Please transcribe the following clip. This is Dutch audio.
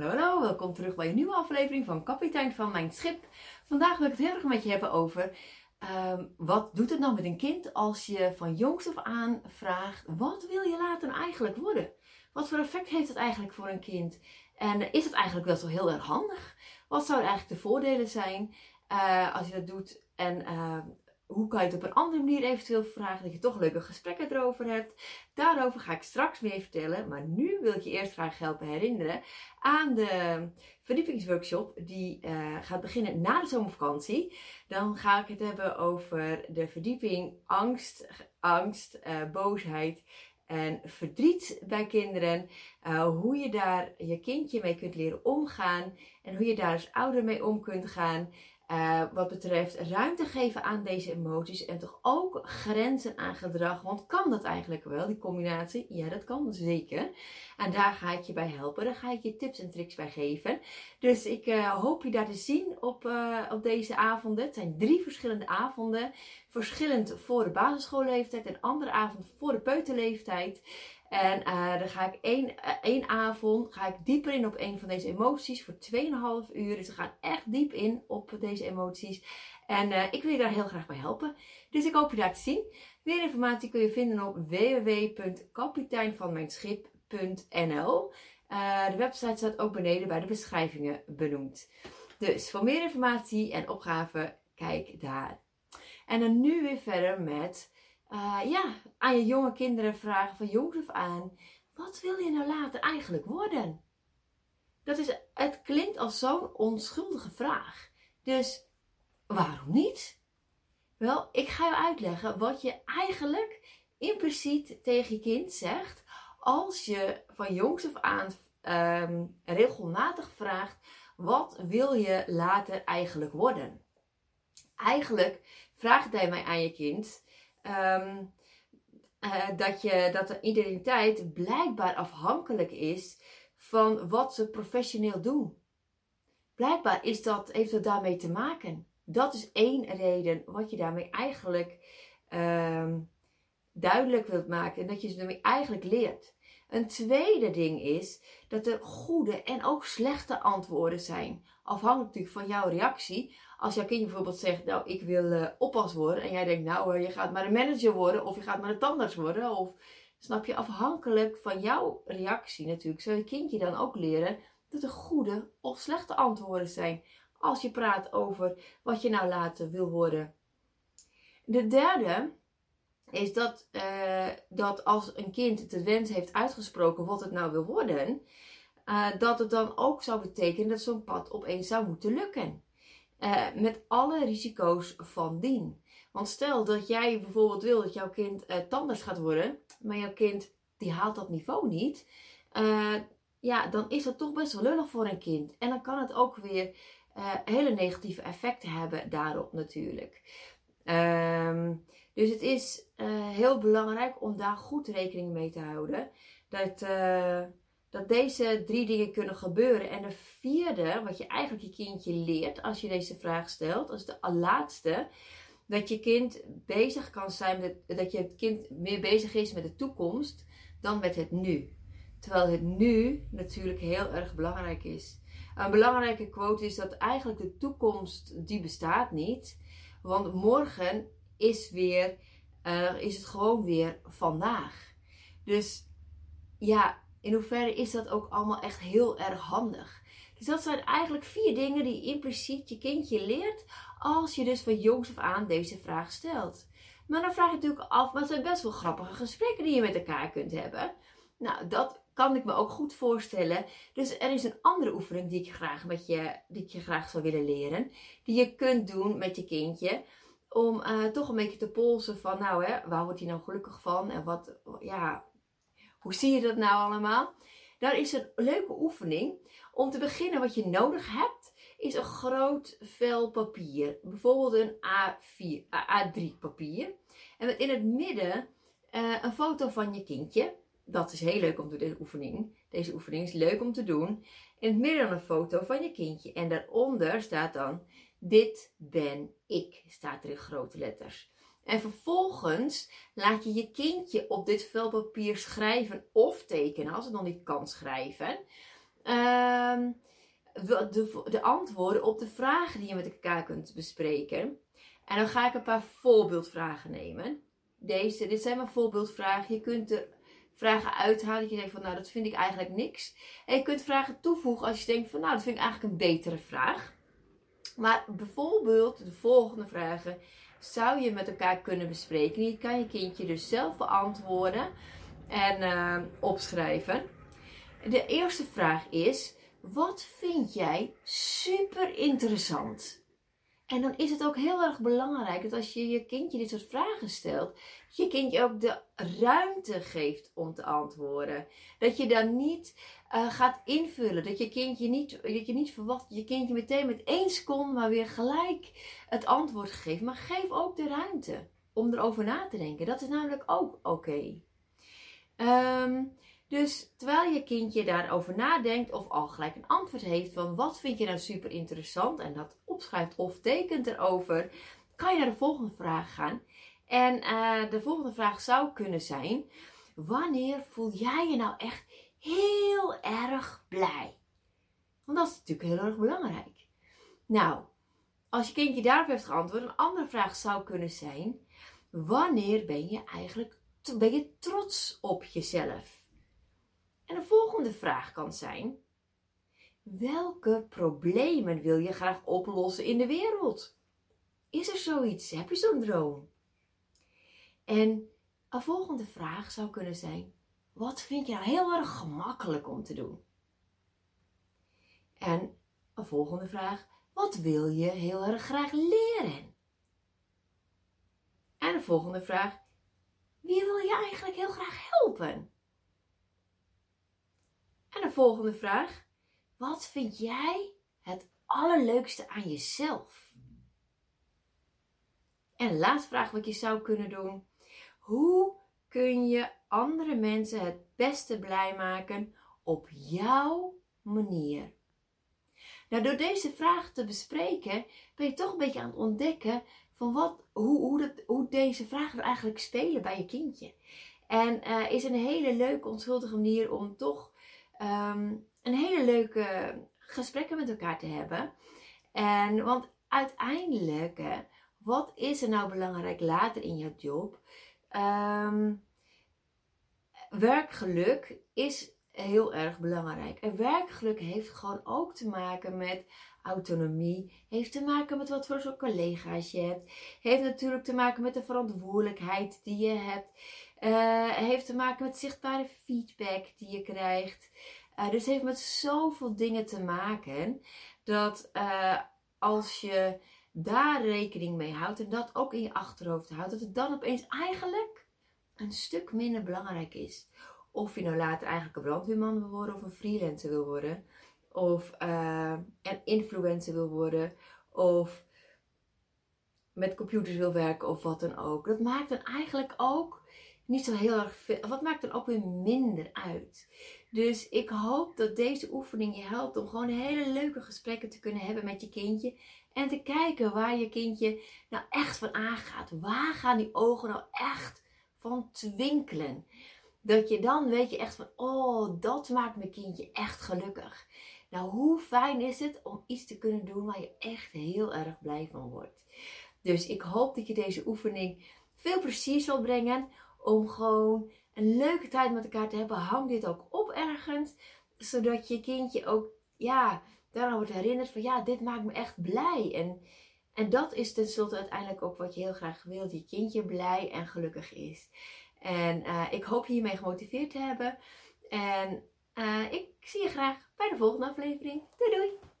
Hallo, welkom terug bij een nieuwe aflevering van Kapitein van Mijn Schip. Vandaag wil ik het heel erg met je hebben over ehm, wat doet het nou met een kind als je van jongs af aan vraagt: wat wil je later eigenlijk worden? Wat voor effect heeft het eigenlijk voor een kind? En is het eigenlijk wel zo heel erg handig? Wat zouden eigenlijk de voordelen zijn uh, als je dat doet? En uh, hoe kan je het op een andere manier eventueel vragen, dat je toch leuke gesprekken erover hebt. Daarover ga ik straks meer vertellen, maar nu wil ik je eerst graag helpen herinneren aan de verdiepingsworkshop die uh, gaat beginnen na de zomervakantie. Dan ga ik het hebben over de verdieping angst, angst, uh, boosheid en verdriet bij kinderen. Uh, hoe je daar je kindje mee kunt leren omgaan en hoe je daar als ouder mee om kunt gaan. Uh, wat betreft ruimte geven aan deze emoties en toch ook grenzen aan gedrag. Want kan dat eigenlijk wel, die combinatie? Ja, dat kan zeker. En daar ga ik je bij helpen. Daar ga ik je tips en tricks bij geven. Dus ik uh, hoop je daar te zien op, uh, op deze avonden. Het zijn drie verschillende avonden. Verschillend voor de basisschoolleeftijd en andere avond voor de peuterleeftijd. En uh, dan ga ik één, uh, één avond ga ik dieper in op een van deze emoties voor 2,5 uur. Dus we gaan echt diep in op deze emoties. En uh, ik wil je daar heel graag bij helpen. Dus ik hoop je daar te zien. Meer informatie kun je vinden op www.kapiteinvanmijnschip.nl. de website staat ook beneden bij de beschrijvingen benoemd. Dus voor meer informatie en opgaven, kijk daar. En dan nu weer verder met uh, ja, aan je jonge kinderen vragen van jongs af aan. Wat wil je nou later eigenlijk worden? Dat is, het klinkt als zo'n onschuldige vraag. Dus waarom niet? Wel, ik ga je uitleggen wat je eigenlijk impliciet tegen je kind zegt als je van jongs af aan um, regelmatig vraagt: wat wil je later eigenlijk worden? Eigenlijk vraagt hij mij aan je kind um, dat, je, dat de identiteit blijkbaar afhankelijk is van wat ze professioneel doen. Blijkbaar is dat, heeft dat daarmee te maken. Dat is één reden wat je daarmee eigenlijk um, duidelijk wilt maken en dat je ze daarmee eigenlijk leert. Een tweede ding is dat er goede en ook slechte antwoorden zijn. Afhankelijk natuurlijk van jouw reactie. Als jouw kind bijvoorbeeld zegt, nou ik wil uh, oppas worden. En jij denkt, nou uh, je gaat maar een manager worden of je gaat maar een tandarts worden. Of snap je, afhankelijk van jouw reactie natuurlijk. Zou je kindje dan ook leren dat er goede of slechte antwoorden zijn. Als je praat over wat je nou later wil worden. De derde is dat, uh, dat als een kind de wens heeft uitgesproken wat het nou wil worden, uh, dat het dan ook zou betekenen dat zo'n pad opeens zou moeten lukken. Uh, met alle risico's van dien. Want stel dat jij bijvoorbeeld wil dat jouw kind tandarts gaat worden, maar jouw kind die haalt dat niveau niet, ja, dan is dat toch best wel lullig voor een kind. En dan kan het ook weer hele negatieve effecten hebben daarop natuurlijk. Um, dus het is uh, heel belangrijk om daar goed rekening mee te houden. Dat, uh, dat deze drie dingen kunnen gebeuren. En de vierde, wat je eigenlijk je kindje leert als je deze vraag stelt, als de laatste, dat je kind bezig kan zijn met, dat je kind meer bezig is met de toekomst dan met het nu. Terwijl het nu natuurlijk heel erg belangrijk is. Een belangrijke quote is dat eigenlijk de toekomst die bestaat niet. Want morgen is weer, uh, is het gewoon weer vandaag. Dus ja, in hoeverre is dat ook allemaal echt heel erg handig. Dus dat zijn eigenlijk vier dingen die impliciet je kindje leert als je dus van jongs af aan deze vraag stelt. Maar dan vraag je natuurlijk af, het zijn best wel grappige gesprekken die je met elkaar kunt hebben. Nou, dat kan ik me ook goed voorstellen. Dus er is een andere oefening die ik graag met je, die ik je graag zou willen leren. Die je kunt doen met je kindje om uh, toch een beetje te polsen van, nou hè, waar wordt hij nou gelukkig van en wat, ja, hoe zie je dat nou allemaal? Daar is een leuke oefening. Om te beginnen, wat je nodig hebt, is een groot vel papier. Bijvoorbeeld een A4, A3 papier. En met in het midden uh, een foto van je kindje. Dat is heel leuk om te doen, deze oefening. Deze oefening is leuk om te doen. In het midden dan een foto van je kindje. En daaronder staat dan dit ben ik, staat er in grote letters. En vervolgens laat je je kindje op dit vel papier schrijven of tekenen, als het nog niet kan schrijven. Ehm, de, de antwoorden op de vragen die je met elkaar kunt bespreken. En dan ga ik een paar voorbeeldvragen nemen. Deze, dit zijn mijn voorbeeldvragen. Je kunt er vragen uithalen dat je denkt van nou dat vind ik eigenlijk niks. En je kunt vragen toevoegen als je denkt van nou dat vind ik eigenlijk een betere vraag. Maar bijvoorbeeld de volgende vragen zou je met elkaar kunnen bespreken. Die kan je kindje dus zelf beantwoorden en uh, opschrijven. De eerste vraag is: wat vind jij super interessant? En dan is het ook heel erg belangrijk dat als je je kindje dit soort vragen stelt, je kindje ook de ruimte geeft om te antwoorden. Dat je dan niet uh, gaat invullen. Dat je kindje niet, dat je niet verwacht dat je kindje meteen met één seconde maar weer gelijk het antwoord geeft. Maar geef ook de ruimte om erover na te denken. Dat is namelijk ook oké. Ehm, dus terwijl je kindje daarover nadenkt of al gelijk een antwoord heeft van wat vind je nou super interessant en dat opschrijft of tekent erover, kan je naar de volgende vraag gaan. En uh, de volgende vraag zou kunnen zijn: wanneer voel jij je nou echt heel erg blij? Want dat is natuurlijk heel erg belangrijk. Nou, als je kindje daarop heeft geantwoord, een andere vraag zou kunnen zijn: wanneer ben je eigenlijk ben je trots op jezelf? En de volgende vraag kan zijn: welke problemen wil je graag oplossen in de wereld? Is er zoiets? Heb je zo'n droom? En een volgende vraag zou kunnen zijn: wat vind je heel erg gemakkelijk om te doen? En een volgende vraag: wat wil je heel erg graag leren? En de volgende vraag: wie wil je eigenlijk heel graag helpen? En de volgende vraag: wat vind jij het allerleukste aan jezelf? En de laatste vraag wat je zou kunnen doen: hoe kun je andere mensen het beste blij maken op jouw manier? Nou, door deze vraag te bespreken ben je toch een beetje aan het ontdekken van wat, hoe, hoe, dat, hoe deze vragen eigenlijk spelen bij je kindje. En uh, is een hele leuke, onschuldige manier om toch um, een hele leuke gesprekken met elkaar te hebben. En want uiteindelijk, wat is er nou belangrijk later in je job? Um, werkgeluk is heel erg belangrijk. En werkgeluk heeft gewoon ook te maken met autonomie. Heeft te maken met wat voor soort collega's je hebt. Heeft natuurlijk te maken met de verantwoordelijkheid die je hebt. Uh, heeft te maken met zichtbare feedback die je krijgt. Uh, dus heeft met zoveel dingen te maken dat uh, als je daar rekening mee houdt en dat ook in je achterhoofd houdt, dat het dan opeens eigenlijk een stuk minder belangrijk is. Of je nou later eigenlijk een brandweerman wil worden of een freelancer wil worden. Of uh, een influencer wil worden. Of met computers wil werken of wat dan ook. Dat maakt dan eigenlijk ook niet zo heel erg veel. Wat maakt dan ook weer minder uit? Dus ik hoop dat deze oefening je helpt om gewoon hele leuke gesprekken te kunnen hebben met je kindje. En te kijken waar je kindje nou echt van aangaat. Waar gaan die ogen nou echt twinkelen? Dat je dan weet je echt van, oh, dat maakt mijn kindje echt gelukkig. Nou, hoe fijn is het om iets te kunnen doen waar je echt heel erg blij van wordt. Dus ik hoop dat je deze oefening veel plezier zal brengen om gewoon een leuke tijd met elkaar te hebben. Hang dit ook op ergens, zodat je kindje ook, ja, daaraan wordt herinnerd van, ja, dit maakt me echt blij. En, en dat is tenslotte uiteindelijk ook wat je heel graag wilt, je kindje blij en gelukkig is. En uh, ik hoop je hiermee gemotiveerd te hebben. En uh, ik zie je graag bij de volgende aflevering. Doei doei!